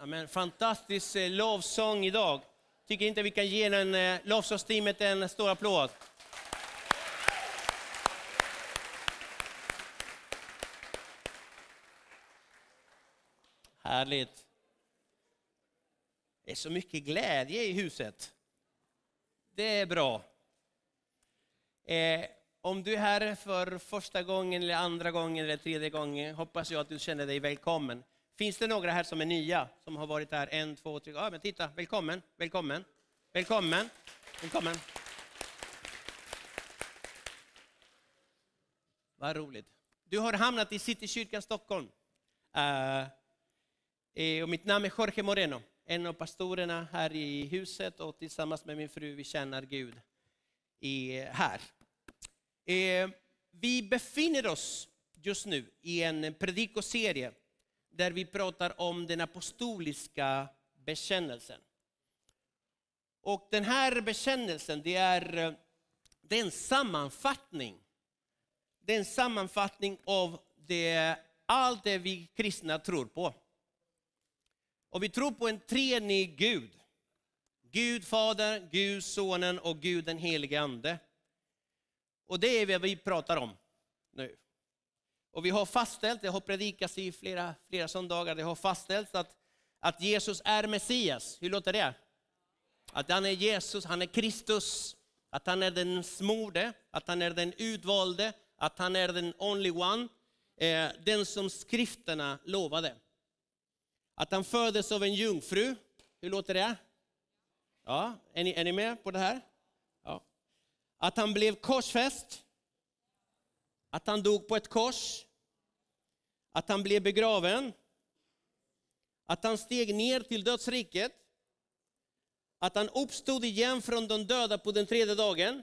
Amen. Fantastisk eh, lovsång idag. Tycker inte vi kan ge den, eh, lovsångsteamet en stor applåd? Härligt. Det är så mycket glädje i huset. Det är bra. Eh, om du är här för första gången, eller andra gången eller tredje gången hoppas jag att du känner dig välkommen. Finns det några här som är nya, som har varit här en, två, tre, ja men titta, välkommen, välkommen, välkommen, välkommen. Vad roligt. Du har hamnat i Citykyrkan Stockholm. Uh, och mitt namn är Jorge Moreno, en av pastorerna här i huset och tillsammans med min fru vi tjänar Gud i, här. Uh, vi befinner oss just nu i en predikoserie där vi pratar om den apostoliska bekännelsen. Och den här bekännelsen det är, det är en sammanfattning. Det är en sammanfattning av det, allt det vi kristna tror på. Och vi tror på en treenig Gud. Gud Fadern, Gud Sonen och Gud den helige Ande. Och det är vad vi pratar om nu. Och vi har fastställt, det har predikats i flera, flera söndagar, det har fastställts att, att Jesus är Messias. Hur låter det? Att han är Jesus, han är Kristus, att han är den smorde, att han är den utvalde, att han är den only one, eh, den som skrifterna lovade. Att han föddes av en jungfru, hur låter det? Ja, är ni, är ni med på det här? Ja. Att han blev korsfäst, att han dog på ett kors, att han blev begraven, att han steg ner till dödsriket, att han uppstod igen från de döda på den tredje dagen.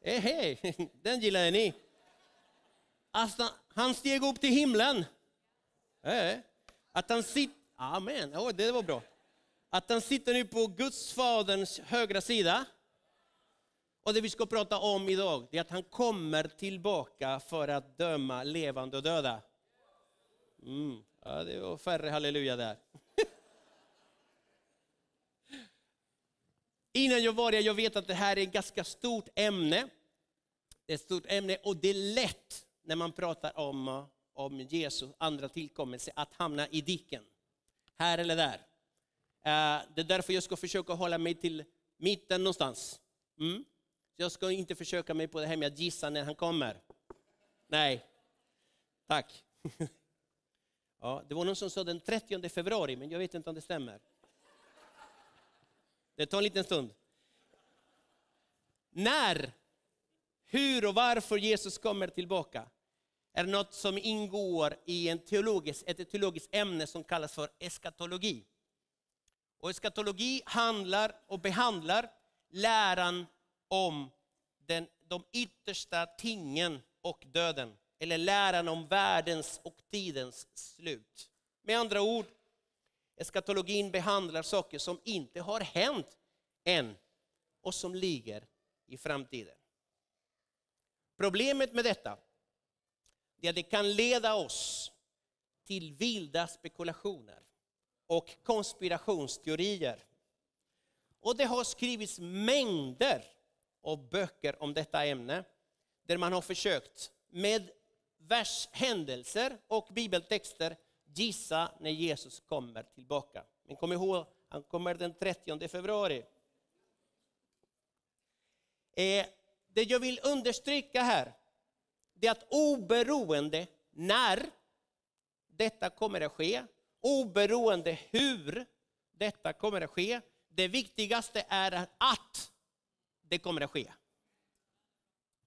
Eh, hej, den gillade ni. Att han steg upp till himlen. Eh, att han sitter, amen, oh, det var bra. Att han sitter nu på Guds faderns högra sida. Och det vi ska prata om idag är att han kommer tillbaka för att döma levande och döda. Mm. Ja, det var färre halleluja där. Innan jag börjar, jag vet att det här är ett ganska stort ämne. Det är ett stort ämne och det är lätt när man pratar om, om Jesus andra tillkommelse att hamna i diken. Här eller där. Eh, det är därför jag ska försöka hålla mig till mitten någonstans. Mm. Jag ska inte försöka mig på det här med att gissa när han kommer. Nej, tack. Ja, det var någon som sa den 30 februari, men jag vet inte om det stämmer. Det tar en liten stund. När, hur och varför Jesus kommer tillbaka är något som ingår i en teologisk, ett teologiskt ämne som kallas för eskatologi. Och eskatologi handlar och behandlar läran om den, de yttersta tingen och döden eller läran om världens och tidens slut. Med andra ord, eskatologin behandlar saker som inte har hänt än och som ligger i framtiden. Problemet med detta är att det kan leda oss till vilda spekulationer och konspirationsteorier. Och det har skrivits mängder av böcker om detta ämne där man har försökt med vershändelser och bibeltexter gissa när Jesus kommer tillbaka. Men kom ihåg, han kommer den 30 februari. Eh, det jag vill understryka här, det är att oberoende när detta kommer att ske, oberoende hur detta kommer att ske, det viktigaste är att det kommer att ske.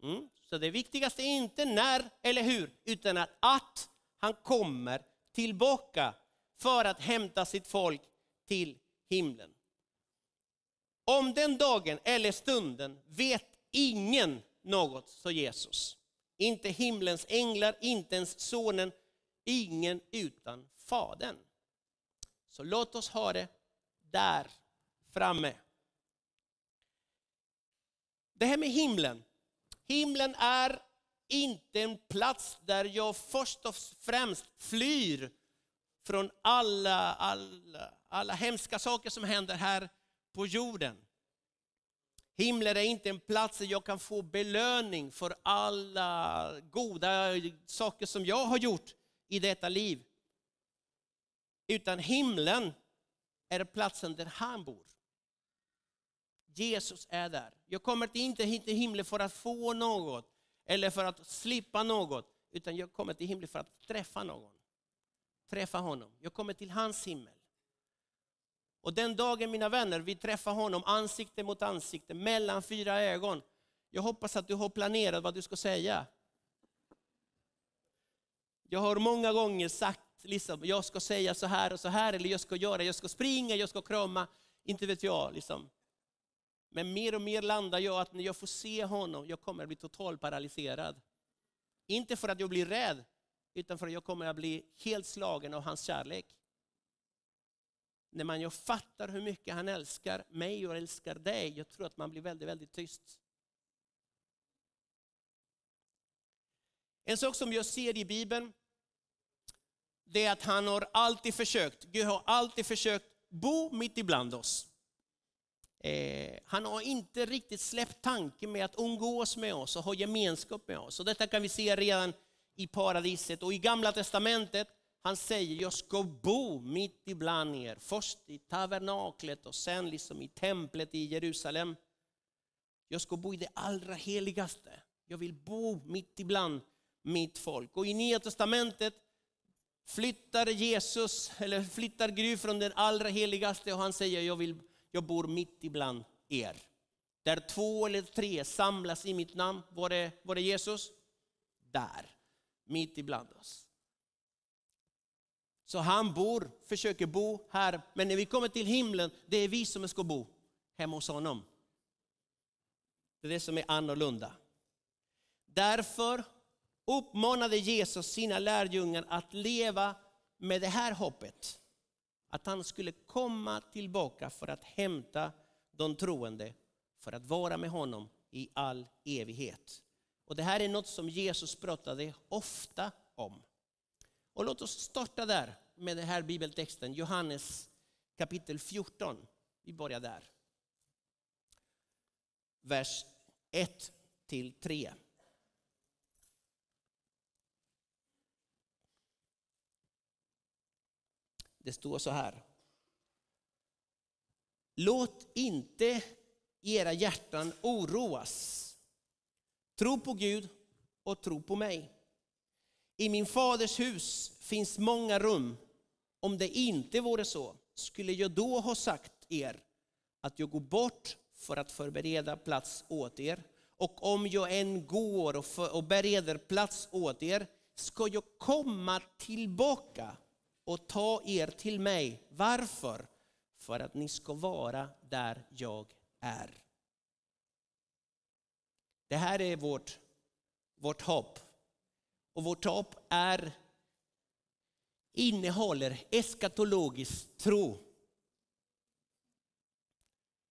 Mm. Så det viktigaste är inte när eller hur, utan att, att han kommer tillbaka för att hämta sitt folk till himlen. Om den dagen eller stunden vet ingen något, så Jesus. Inte himlens änglar, inte ens sonen, ingen utan Fadern. Så låt oss ha det där framme. Det här med himlen, Himlen är inte en plats där jag först och främst flyr från alla, alla, alla hemska saker som händer här på jorden. Himlen är inte en plats där jag kan få belöning för alla goda saker som jag har gjort i detta liv. Utan himlen är platsen där han bor. Jesus är där. Jag kommer inte hit till himlen för att få något eller för att slippa något, utan jag kommer till himlen för att träffa någon. Träffa honom. Jag kommer till hans himmel. Och den dagen mina vänner, vi träffar honom ansikte mot ansikte, mellan fyra ögon. Jag hoppas att du har planerat vad du ska säga. Jag har många gånger sagt, liksom, jag ska säga så här och så här, eller jag ska göra, jag ska springa, jag ska krama, inte vet jag. Liksom. Men mer och mer landar jag att när jag får se honom, jag kommer att bli totalt paralyserad. Inte för att jag blir rädd, utan för att jag kommer att bli helt slagen av hans kärlek. När man jag fattar hur mycket han älskar mig och älskar dig, jag tror att man blir väldigt, väldigt tyst. En sak som jag ser i Bibeln, det är att han har alltid försökt, Gud har alltid försökt bo mitt ibland oss. Eh, han har inte riktigt släppt tanken med att umgås med oss och ha gemenskap med oss. Och detta kan vi se redan i paradiset. Och i Gamla Testamentet, han säger jag ska bo mitt ibland er. Först i tabernaklet och sen liksom i templet i Jerusalem. Jag ska bo i det allra heligaste. Jag vill bo mitt ibland mitt folk. Och i Nya Testamentet flyttar Jesus, eller flyttar Gud från den allra heligaste och han säger jag vill jag bor mitt ibland er. Där två eller tre samlas i mitt namn, var är, var är Jesus? Där, mitt ibland oss. Så han bor, försöker bo här, men när vi kommer till himlen, det är vi som ska bo hemma hos honom. Det är det som är annorlunda. Därför uppmanade Jesus sina lärjungar att leva med det här hoppet att han skulle komma tillbaka för att hämta de troende, för att vara med honom i all evighet. Och Det här är något som Jesus pratade ofta om. Och låt oss starta där med den här bibeltexten, Johannes kapitel 14. Vi börjar där. Vers 1 till 3. Det står så här. Låt inte era hjärtan oroas. Tro på Gud och tro på mig. I min faders hus finns många rum. Om det inte vore så skulle jag då ha sagt er att jag går bort för att förbereda plats åt er. Och om jag än går och, för, och bereder plats åt er ska jag komma tillbaka och ta er till mig. Varför? För att ni ska vara där jag är. Det här är vårt, vårt hopp. Och vårt hopp är, innehåller eskatologisk tro.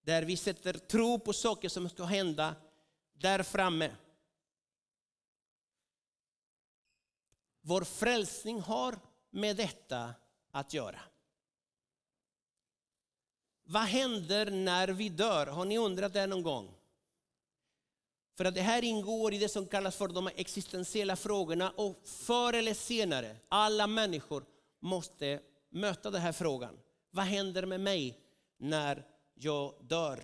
Där vi sätter tro på saker som ska hända där framme. Vår frälsning har med detta att göra. Vad händer när vi dör? Har ni undrat det någon gång? För att det här ingår i det som kallas för de existentiella frågorna och förr eller senare, alla människor måste möta den här frågan. Vad händer med mig när jag dör?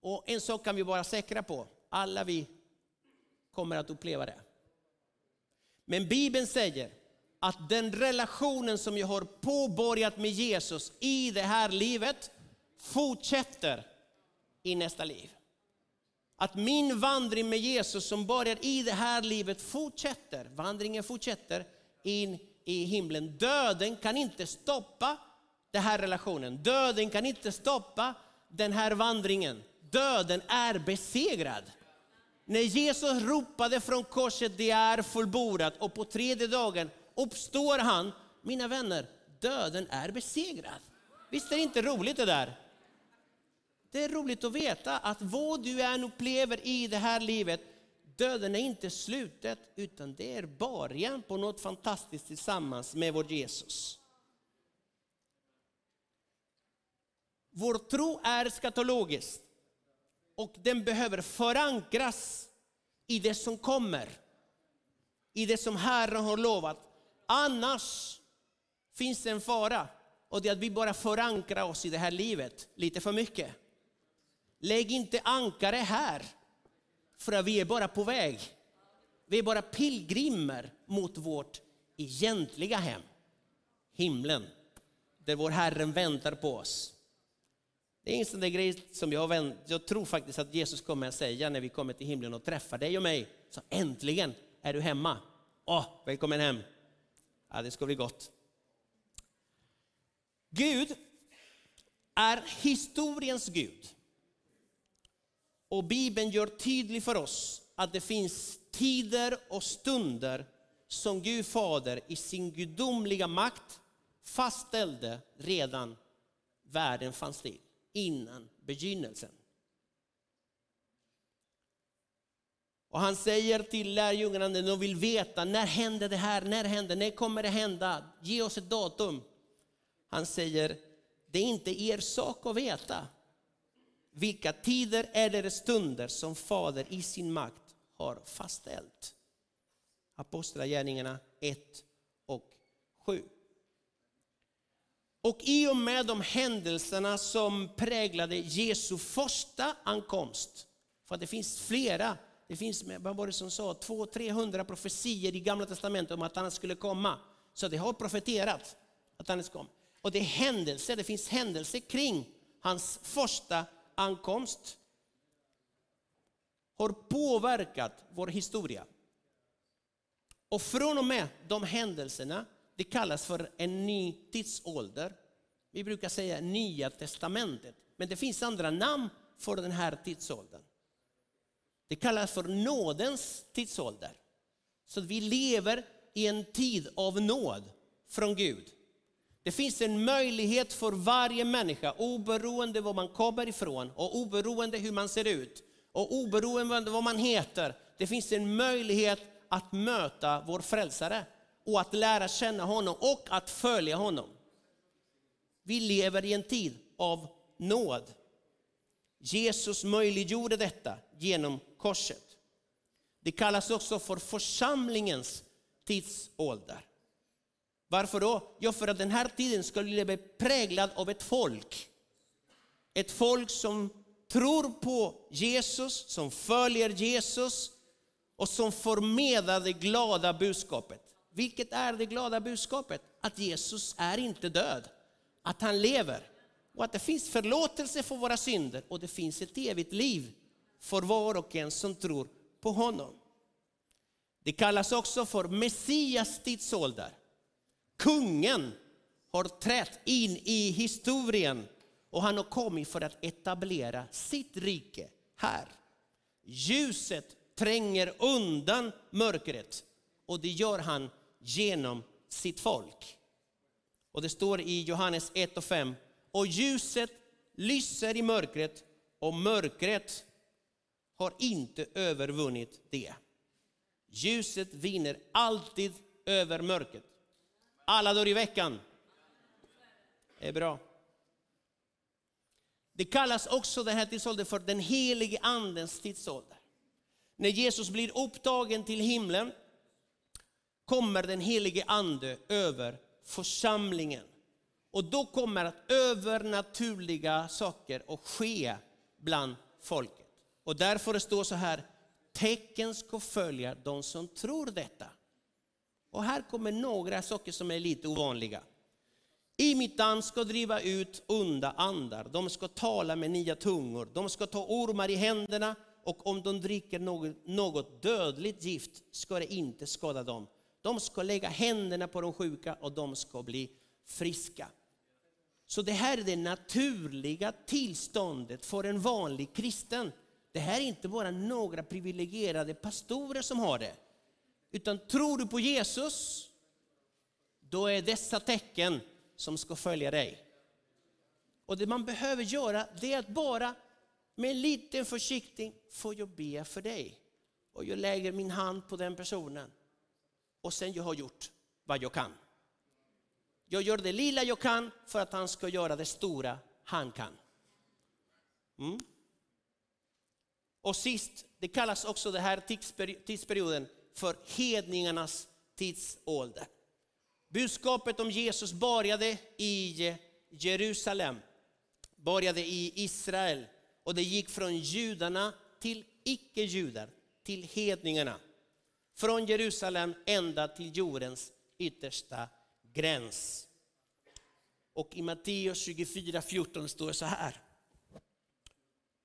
Och en sak kan vi vara säkra på, alla vi kommer att uppleva det. Men Bibeln säger att den relationen som jag har påbörjat med Jesus i det här livet fortsätter i nästa liv. Att min vandring med Jesus som börjar i det här livet fortsätter. Vandringen fortsätter in i himlen. Döden kan inte stoppa den här relationen. Döden kan inte stoppa den här vandringen. Döden är besegrad. När Jesus ropade från korset, det är fullbordat och på tredje dagen uppstår han. Mina vänner, döden är besegrad. Visst är det inte roligt det där? Det är roligt att veta att vad du än upplever i det här livet, döden är inte slutet, utan det är början på något fantastiskt tillsammans med vår Jesus. Vår tro är skatologisk och den behöver förankras i det som kommer. I det som Herren har lovat. Annars finns det en fara och det är att vi bara förankrar oss i det här livet lite för mycket. Lägg inte ankare här, för att vi är bara på väg. Vi är bara pilgrimer mot vårt egentliga hem, himlen, där vår Herren väntar på oss. Det är en sån där grej som jag, vänt, jag tror faktiskt att Jesus kommer att säga när vi kommer till himlen och träffar dig och mig. Så äntligen är du hemma. Åh, välkommen hem. Ja, det ska bli gott. Gud är historiens Gud. Och Bibeln gör tydligt för oss att det finns tider och stunder som Gud Fader i sin gudomliga makt fastställde redan världen fanns till, innan begynnelsen. Och han säger till lärjungarna när de vill veta, när händer det här? När händer När kommer det hända? Ge oss ett datum. Han säger, det är inte er sak att veta vilka tider eller stunder som Fader i sin makt har fastställt. Apostlagärningarna 1 och 7. Och i och med de händelserna som präglade Jesu första ankomst, för det finns flera, det finns, vad var det som sa, 200-300 profetier i Gamla Testamentet om att han skulle komma. Så det har profeterat att han ska komma. Och det är händelser, det finns händelser kring hans första ankomst har påverkat vår historia. Och från och med de händelserna, det kallas för en ny tidsålder. Vi brukar säga Nya Testamentet, men det finns andra namn för den här tidsåldern. Det kallas för nådens tidsålder. Så vi lever i en tid av nåd från Gud. Det finns en möjlighet för varje människa, oberoende var man kommer ifrån och oberoende hur man ser ut och oberoende vad man heter. Det finns en möjlighet att möta vår frälsare och att lära känna honom och att följa honom. Vi lever i en tid av nåd. Jesus möjliggjorde detta genom korset. Det kallas också för församlingens tidsålder. Varför då? Jo, för att den här tiden skulle bli präglad av ett folk. Ett folk som tror på Jesus, som följer Jesus och som förmedlar det glada budskapet. Vilket är det glada budskapet? Att Jesus är inte död, att han lever och att det finns förlåtelse för våra synder och det finns ett evigt liv för var och en som tror på honom. Det kallas också för Messias tidsålder. Kungen har trätt in i historien och han har kommit för att etablera sitt rike här. Ljuset tränger undan mörkret och det gör han genom sitt folk. Och det står i Johannes 1 och 5. Och ljuset lyser i mörkret och mörkret har inte övervunnit det. Ljuset vinner alltid över mörkret. Alla dagar i veckan. Det är bra. Det kallas också den här tidsåldern för den helige andens tidsålder. När Jesus blir upptagen till himlen kommer den helige ande över församlingen. Och då kommer att övernaturliga saker att ske bland folket. Och därför står det så här, tecken ska följa de som tror detta. Och här kommer några saker som är lite ovanliga. I mitt namn ska driva ut onda andar, de ska tala med nya tungor, de ska ta ormar i händerna och om de dricker något, något dödligt gift ska det inte skada dem. De ska lägga händerna på de sjuka och de ska bli friska. Så det här är det naturliga tillståndet för en vanlig kristen. Det här är inte bara några privilegierade pastorer som har det. Utan tror du på Jesus, då är dessa tecken som ska följa dig. Och det man behöver göra, det är att bara med en liten försiktig, får jag be för dig? och jag lägger min hand på den personen. Och sen jag har gjort vad jag kan. Jag gör det lilla jag kan för att han ska göra det stora han kan. Mm. Och sist, det kallas också den här tidsperioden för hedningarnas tidsålder. Budskapet om Jesus började i Jerusalem, började i Israel och det gick från judarna till icke-judar, till hedningarna. Från Jerusalem ända till jordens yttersta gräns. Och i Matteus 24.14 står det så här.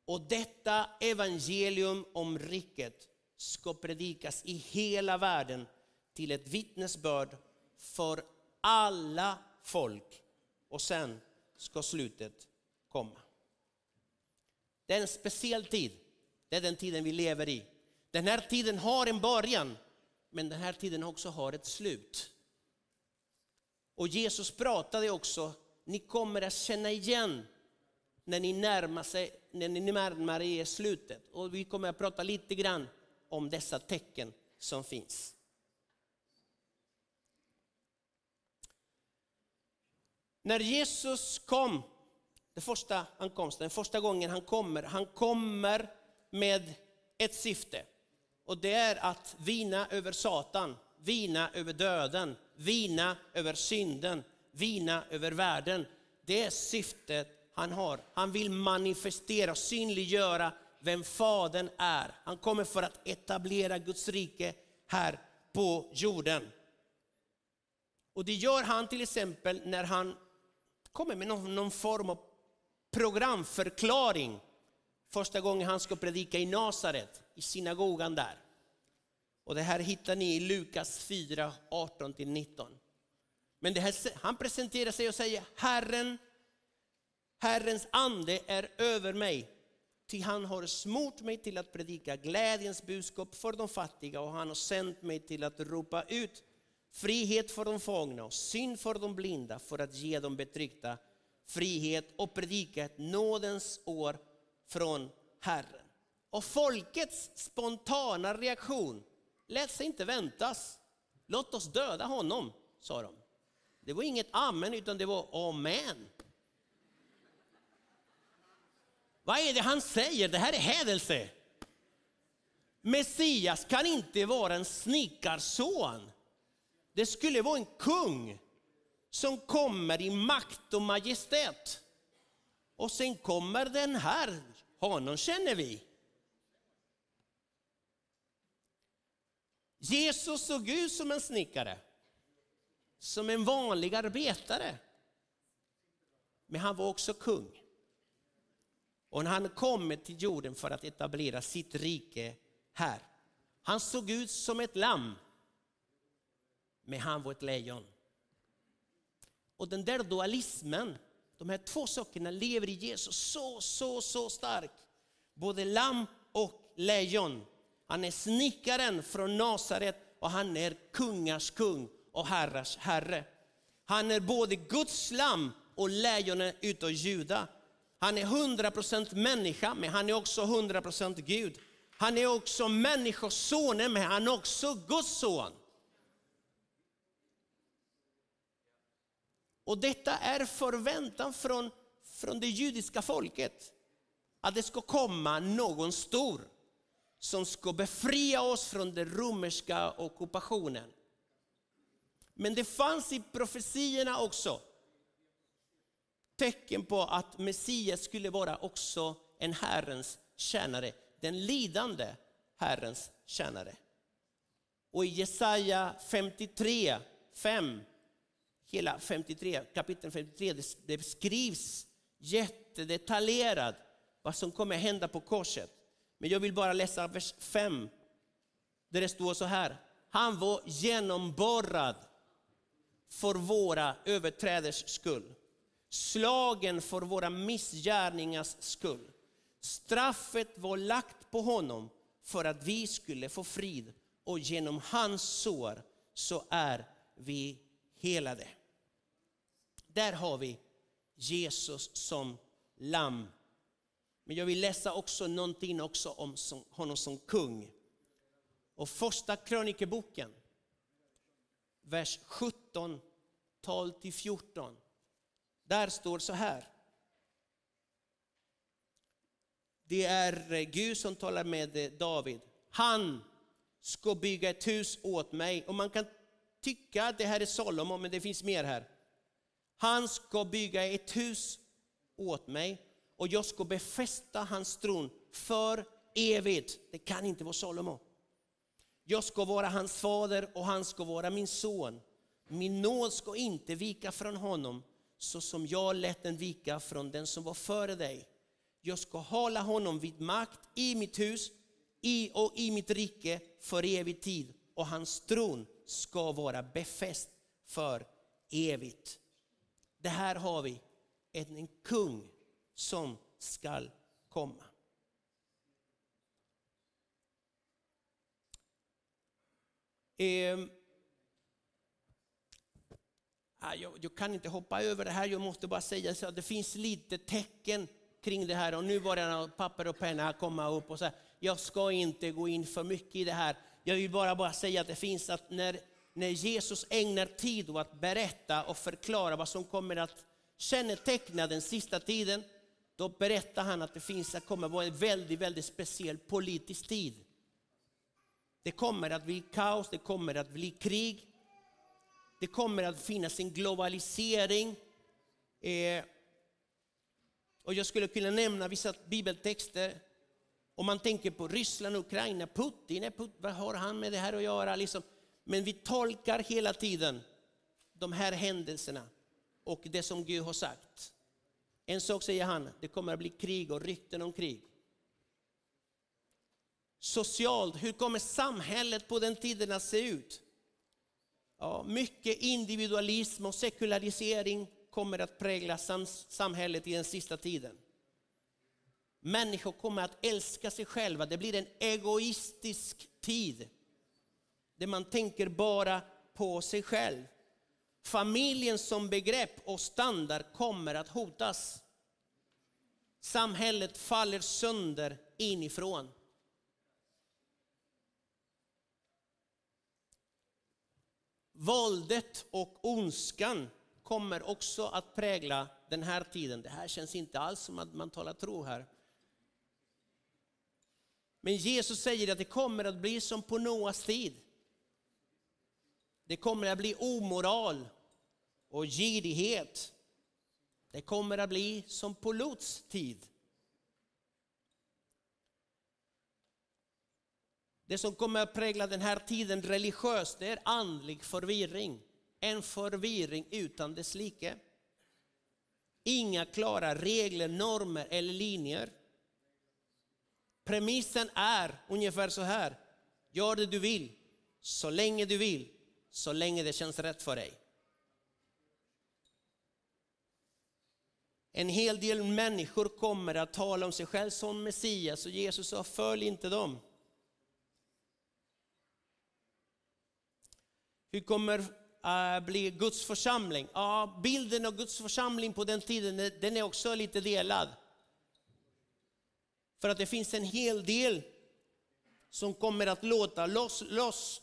Och detta evangelium om riket ska predikas i hela världen till ett vittnesbörd för alla folk. Och sen ska slutet komma. Det är en speciell tid. Det är den tiden vi lever i. Den här tiden har en början, men den här tiden också har ett slut. Och Jesus pratade också, ni kommer att känna igen när ni närmar, sig, när ni närmar er slutet. Och vi kommer att prata lite grann om dessa tecken som finns. När Jesus kom, den första ankomsten, den första gången han kommer, han kommer med ett syfte. Och det är att vina över Satan, vina över döden, vina över synden, vina över världen. Det är syftet han har. Han vill manifestera, synliggöra vem Fadern är. Han kommer för att etablera Guds rike här på jorden. Och det gör han till exempel när han kommer med någon, någon form av programförklaring. Första gången han ska predika i Nasaret, i synagogan där. Och det här hittar ni i Lukas 4, 18-19. Men här, han presenterar sig och säger Herren, Herrens ande är över mig. Ty han har smort mig till att predika glädjens budskap för de fattiga och han har sänt mig till att ropa ut frihet för de fångna och synd för de blinda för att ge de betryckta frihet och predika ett nådens år från Herren. Och folkets spontana reaktion lät sig inte väntas. Låt oss döda honom, sa de. Det var inget amen, utan det var amen. Vad är det han säger? Det här är hädelse. Messias kan inte vara en snickarson. Det skulle vara en kung som kommer i makt och majestät. Och sen kommer den här, honom känner vi. Jesus såg ut som en snickare, som en vanlig arbetare. Men han var också kung. Och han kom till jorden för att etablera sitt rike här. Han såg ut som ett lamm, men han var ett lejon. Och den där dualismen, de här två sakerna lever i Jesus så, så, så starkt. Både lamm och lejon. Han är snickaren från Nasaret och han är kungars kung och herrars herre. Han är både Guds lamm och lejonet utav Juda. Han är 100% människa, men han är också 100% Gud. Han är också människosonen, men han är också Guds son. Och detta är förväntan från, från det judiska folket. Att det ska komma någon stor som ska befria oss från den romerska ockupationen. Men det fanns i profetierna också tecken på att Messias skulle vara också en Herrens tjänare, den lidande Herrens tjänare. Och i Jesaja 53, 5, hela 53, kapitel 53, det beskrivs jättedetaljerat vad som kommer hända på korset. Men jag vill bara läsa vers 5, där det står så här. Han var genomborrad för våra överträders skull slagen för våra missgärningars skull. Straffet var lagt på honom för att vi skulle få frid och genom hans sår så är vi helade. Där har vi Jesus som lamm. Men jag vill läsa också någonting också om honom som kung. Och första krönikeboken, vers 17, 12 till 14. Där står så här. Det är Gud som talar med David. Han ska bygga ett hus åt mig. Och man kan tycka att det här är Salomo, men det finns mer här. Han ska bygga ett hus åt mig och jag ska befästa hans tron för evigt. Det kan inte vara Salomo. Jag ska vara hans fader och han ska vara min son. Min nåd ska inte vika från honom så som jag lät den vika från den som var före dig. Jag ska hålla honom vid makt i mitt hus i och i mitt rike för evig tid och hans tron ska vara befäst för evigt. Det här har vi en kung som skall komma. Ehm. Ah, jag, kan inte hoppa över det här, jag måste bara säga att det finns lite tecken kring det här och nu börjar papper och penna komma upp och så här, jag ska inte gå in för mycket i det här. Jag vill bara, bara säga att det finns att när, när Jesus ägnar tid åt att berätta och förklara vad som kommer att känneteckna den sista tiden, då berättar han att det finns, att kommer att vara en väldigt, väldigt speciell politisk tid. Det kommer att bli kaos, det kommer att bli krig. Det kommer att finnas en globalisering. Eh, och jag skulle kunna nämna vissa bibeltexter. Om man tänker på Ryssland och Ukraina, Putin, är Putin vad har han med det här att göra? Liksom. Men vi tolkar hela tiden de här händelserna och det som Gud har sagt. En sak säger han, det kommer att bli krig och rykten om krig. Socialt, hur kommer samhället på den tiden att se ut? Ja, mycket individualism och sekularisering kommer att prägla samhället i den sista tiden. Människor kommer att älska sig själva. Det blir en egoistisk tid. Där man tänker bara på sig själv. Familjen som begrepp och standard kommer att hotas. Samhället faller sönder inifrån. Våldet och ondskan kommer också att prägla den här tiden. Det här känns inte alls som att man talar tro här. Men Jesus säger att det kommer att bli som på Noas tid. Det kommer att bli omoral och girighet. Det kommer att bli som på Lots tid. Det som kommer att prägla den här tiden religiöst, det är andlig förvirring. En förvirring utan dess like. Inga klara regler, normer eller linjer. Premissen är ungefär så här. Gör det du vill, så länge du vill, så länge det känns rätt för dig. En hel del människor kommer att tala om sig själv som Messias och Jesus sa följ inte dem. Hur kommer uh, bli Guds församling? Ja, bilden av Guds församling på den tiden den är också lite delad. För att det finns en hel del som kommer att låta loss, loss,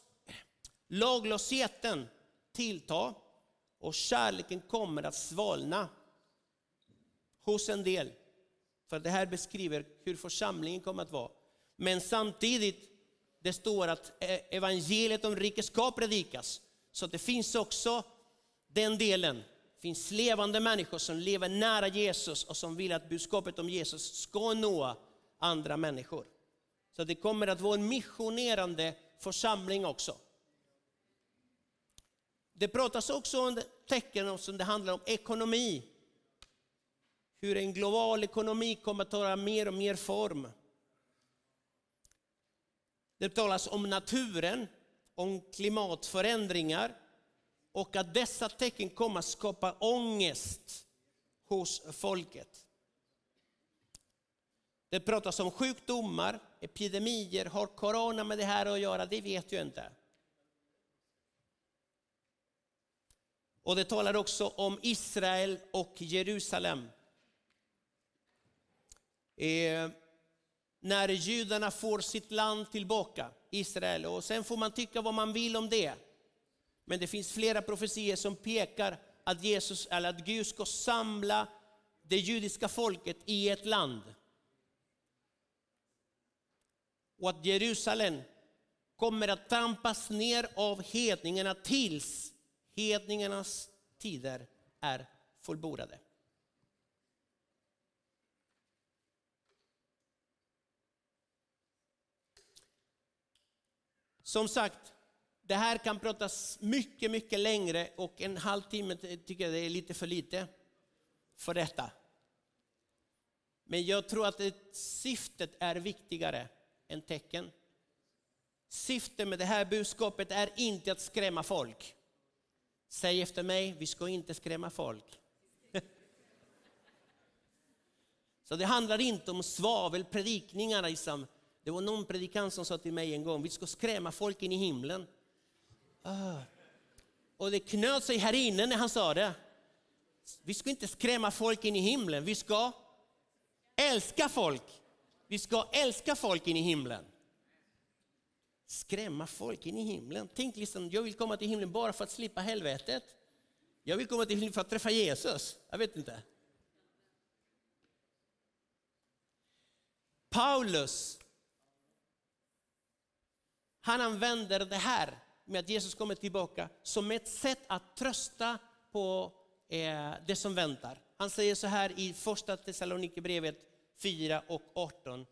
laglösheten tillta och kärleken kommer att svalna hos en del. För det här beskriver hur församlingen kommer att vara. Men samtidigt, det står att e- evangeliet om riket ska predikas. Så det finns också den delen. Det finns levande människor som lever nära Jesus och som vill att budskapet om Jesus ska nå andra människor. Så det kommer att vara en missionerande församling också. Det pratas också om tecken som det handlar om ekonomi. Hur en global ekonomi kommer att ta mer och mer form. Det talas om naturen, om klimatförändringar och att dessa tecken kommer att skapa ångest hos folket. Det pratas om sjukdomar, epidemier. Har corona med det här att göra? Det vet jag inte. Och det talar också om Israel och Jerusalem. Eh, när judarna får sitt land tillbaka, Israel. Och sen får man tycka vad man vill om det. Men det finns flera profetier som pekar att, Jesus, eller att Gud ska samla det judiska folket i ett land. Och att Jerusalem kommer att trampas ner av hedningarna tills hedningarnas tider är fullbordade. Som sagt, det här kan pratas mycket, mycket längre och en halvtimme tycker jag det är lite för lite för detta. Men jag tror att det, syftet är viktigare än tecken. Syftet med det här budskapet är inte att skrämma folk. Säg efter mig, vi ska inte skrämma folk. Så det handlar inte om svavelpredikningar. Liksom. Det var någon predikant som sa till mig en gång, vi ska skrämma folk in i himlen. Ah. Och det knöt sig här inne när han sa det. Vi ska inte skrämma folk in i himlen, vi ska älska folk. Vi ska älska folk in i himlen. Skrämma folk in i himlen. Tänk liksom, jag vill komma till himlen bara för att slippa helvetet. Jag vill komma till himlen för att träffa Jesus. Jag vet inte. Paulus, han använder det här med att Jesus kommer tillbaka som ett sätt att trösta på eh, det som väntar. Han säger så här i första Thessalonikerbrevet 4 och 18.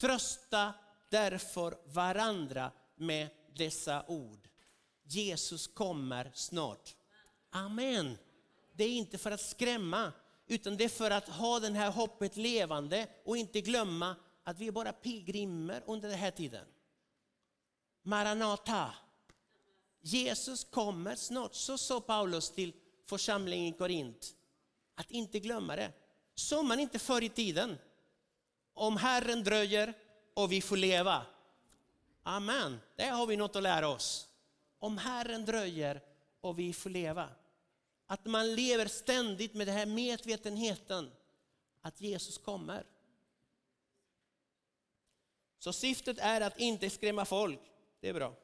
Trösta därför varandra med dessa ord. Jesus kommer snart. Amen. Det är inte för att skrämma, utan det är för att ha det här hoppet levande och inte glömma att vi är bara pilgrimer under den här tiden. Maranata. Jesus kommer snart. Så sa Paulus till församlingen i Korint. Att inte glömma det. Så man inte förr i tiden. Om Herren dröjer och vi får leva. Amen, där har vi något att lära oss. Om Herren dröjer och vi får leva. Att man lever ständigt med den här medvetenheten att Jesus kommer. Så syftet är att inte skrämma folk. Det är bra.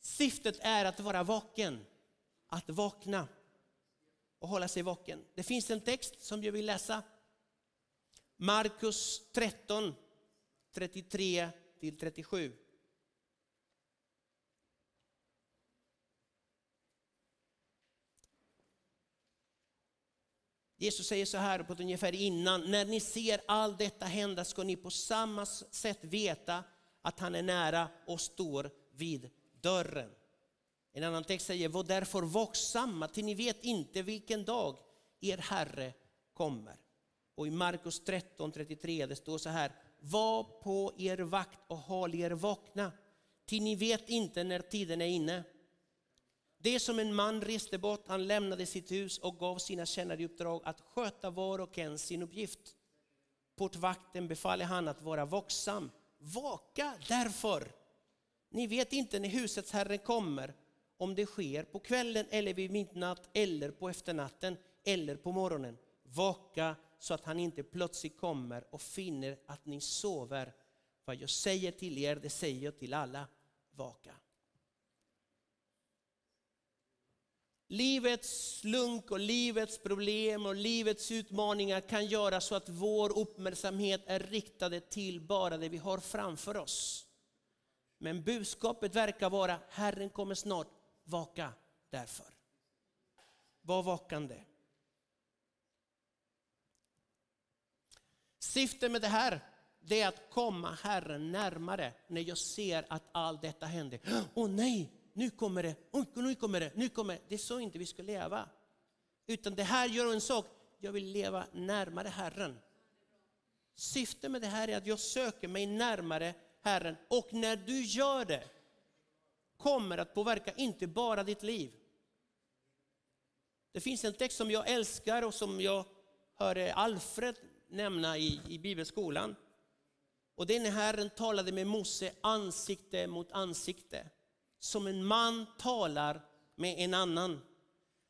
Syftet är att vara vaken, att vakna och hålla sig vaken. Det finns en text som jag vill läsa. Markus 13, 33 till 37. Jesus säger så här på ett ungefär innan, när ni ser allt detta hända ska ni på samma sätt veta att han är nära och står vid dörren. En annan text säger, var därför vaksamma till ni vet inte vilken dag er Herre kommer. Och i Markus 13.33 det står så här, var på er vakt och håll er vakna, till ni vet inte när tiden är inne. Det som en man reste bort, han lämnade sitt hus och gav sina tjänare i uppdrag att sköta var och en sin uppgift. Portvakten befaller han att vara vaksam. Vaka därför. Ni vet inte när husets herre kommer, om det sker på kvällen eller vid midnatt eller på efternatten eller på morgonen. Vaka så att han inte plötsligt kommer och finner att ni sover. Vad jag säger till er, det säger jag till alla. Vaka. Livets lunk och livets problem och livets utmaningar kan göra så att vår uppmärksamhet är riktade till bara det vi har framför oss. Men budskapet verkar vara, Herren kommer snart, vaka därför. Var vakande. Syftet med det här det är att komma Herren närmare när jag ser att allt detta händer. Åh oh, nej, nu kommer det, oh, nu kommer det, nu kommer det. Det är så inte vi ska leva. Utan det här gör en sak, jag vill leva närmare Herren. Syftet med det här är att jag söker mig närmare Herren och när du gör det kommer att påverka inte bara ditt liv. Det finns en text som jag älskar och som jag hörde Alfred nämna i, i bibelskolan. Och det är när Herren talade med Mose ansikte mot ansikte. Som en man talar med en annan.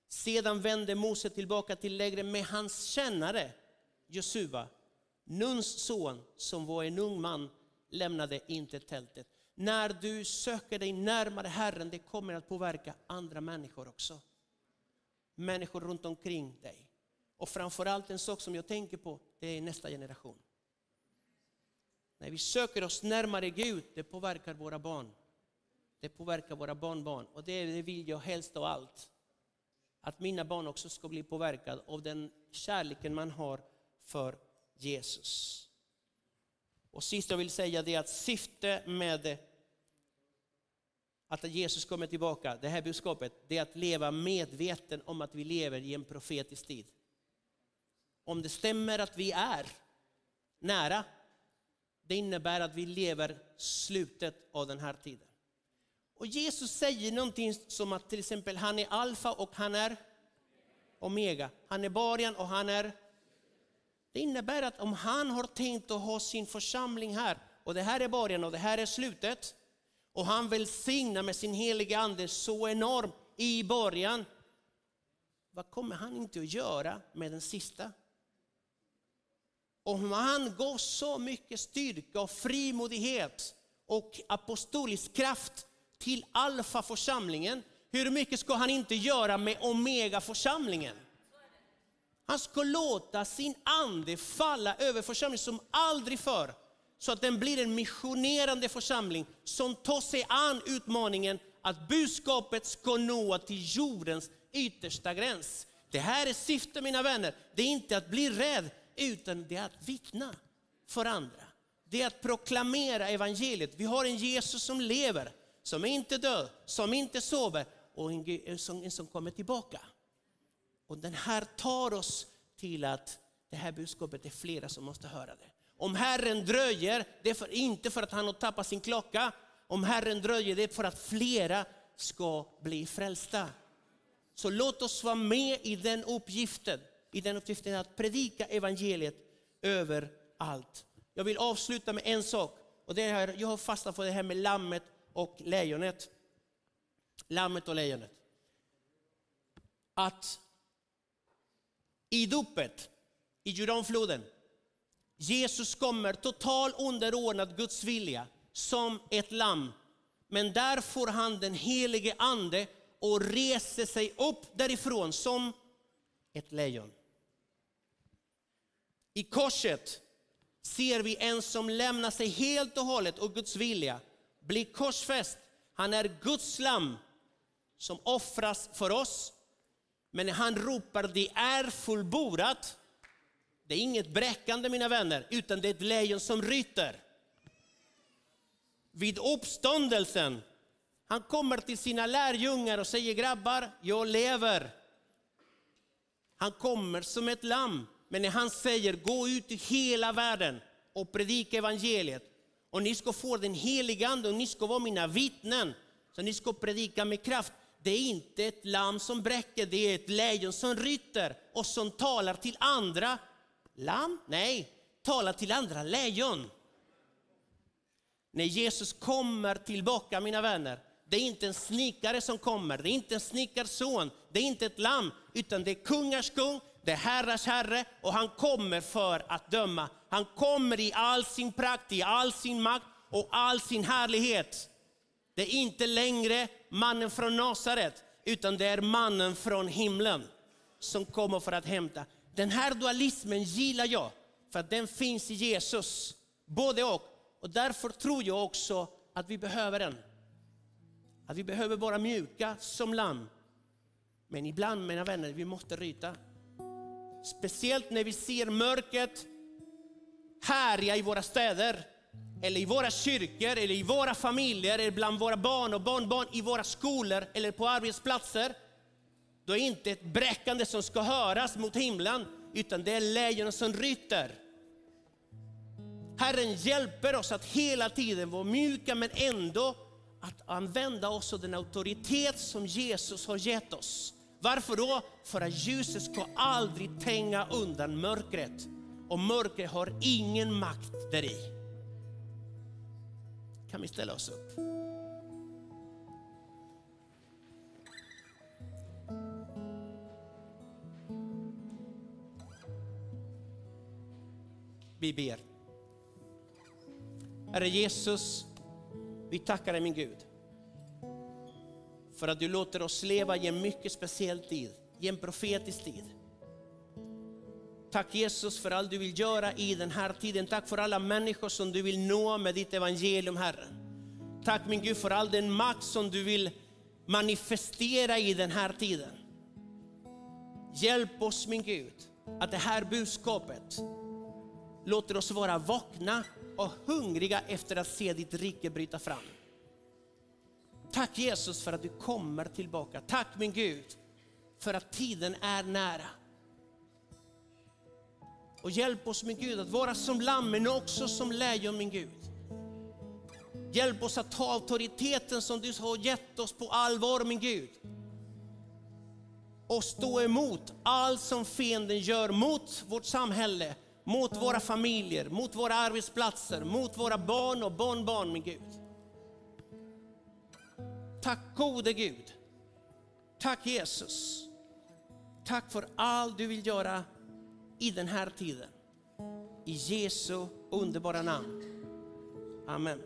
Sedan vände Mose tillbaka till lägret med hans kännare Josua Nuns son, som var en ung man, lämnade inte tältet. När du söker dig närmare Herren, det kommer att påverka andra människor också. Människor runt omkring dig. Och framförallt en sak som jag tänker på, Eh, det är nästa generation. När vi söker oss närmare Gud, det påverkar våra barn. Det påverkar våra barnbarn. Och det vill jag helst av allt. Att mina barn också ska bli påverkade av den kärleken man har för Jesus. Och sist jag vill säga det är att syftet med att Jesus kommer tillbaka, det här budskapet, det är att leva medveten om att vi lever i en profetisk tid. Om det stämmer att vi är nära, det innebär att vi lever slutet av den här tiden. Och Jesus säger någonting som att till exempel han är alfa och han är omega. Han är början och han är... Det innebär att om han har tänkt att ha sin församling här och det här är början och det här är slutet och han välsignar med sin heliga ande så enormt i början. Vad kommer han inte att göra med den sista? Och han gav så mycket styrka och frimodighet och apostolisk kraft till Alfa-församlingen. hur mycket ska han inte göra med omega-församlingen? Han ska låta sin ande falla över församlingen som aldrig förr. Så att den blir en missionerande församling som tar sig an utmaningen att budskapet ska nå till jordens yttersta gräns. Det här är syftet mina vänner. Det är inte att bli rädd, utan det är att vittna för andra. Det är att proklamera evangeliet. Vi har en Jesus som lever som inte dör, som inte sover och en, som, en som kommer tillbaka. Och den här tar oss till att det här budskapet är flera som måste höra det. Om Herren dröjer, det är för, inte för att han har tappat sin klocka. Om Herren dröjer, det är för att flera ska bli frälsta. Så låt oss vara med i den uppgiften, i den uppgiften att predika evangeliet överallt. Jag vill avsluta med en sak. Och det här, jag har fastnat för det här med lammet och lejonet. Lammet och lejonet. Att i dopet, i Jordanfloden, Jesus kommer total underordnad Guds vilja som ett lamm. Men där får han den helige ande och reser sig upp därifrån som ett lejon. I korset ser vi en som lämnar sig helt och hållet och Guds vilja blir korsfäst. Han är Guds lam som offras för oss. Men han ropar det är fullbordat, det är inget bräckande mina vänner, utan det är ett lejon som ryter. Vid uppståndelsen, han kommer till sina lärjungar och säger grabbar, jag lever. Han kommer som ett lamm, men när han säger gå ut i hela världen och predika evangeliet, och ni ska få den heliga ande och ni ska vara mina vittnen. Så ni ska predika med kraft. Det är inte ett lamm som bräcker, det är ett lejon som rytter och som talar till andra lamm. Nej, talar till andra lejon. När Jesus kommer tillbaka, mina vänner, det är inte en snickare som kommer, det är inte en snickarson, det är inte ett lamm, utan det är kungars kung, det är herrars herre och han kommer för att döma. Han kommer i all sin prakt, i all sin makt och all sin härlighet. Det är inte längre mannen från Nasaret, utan det är mannen från himlen som kommer för att hämta. Den här dualismen gillar jag, för att den finns i Jesus. Både och. Och därför tror jag också att vi behöver den. Att vi behöver vara mjuka som lamm. Men ibland, mina vänner, vi måste ryta. Speciellt när vi ser mörkret härja i våra städer, eller i våra kyrkor, eller i våra familjer, eller bland våra barn och barnbarn, i våra skolor eller på arbetsplatser. Då är inte ett bräckande som ska höras mot himlen, utan det är lejonen som ryter. Herren hjälper oss att hela tiden vara mjuka men ändå att använda oss av den auktoritet som Jesus har gett oss. Varför då? För att ljuset ska aldrig tränga undan mörkret. Och mörkret har ingen makt där i. Kan vi ställa oss upp? Vi ber. Herre Jesus, vi tackar dig min Gud. För att du låter oss leva i en mycket speciell tid, i en profetisk tid. Tack Jesus för allt du vill göra i den här tiden. Tack för alla människor som du vill nå med ditt evangelium Herre. Tack min Gud för all den makt som du vill manifestera i den här tiden. Hjälp oss min Gud att det här budskapet låter oss vara vakna och hungriga efter att se ditt rike bryta fram. Tack Jesus för att du kommer tillbaka. Tack min Gud för att tiden är nära. Och hjälp oss min Gud att vara som lamm men också som lejon min Gud. Hjälp oss att ta auktoriteten som du har gett oss på allvar min Gud. Och stå emot allt som fienden gör mot vårt samhälle, mot våra familjer, mot våra arbetsplatser, mot våra barn och barnbarn min Gud. Tack gode Gud. Tack Jesus. Tack för allt du vill göra i den här tiden. I Jesu underbara namn. Amen.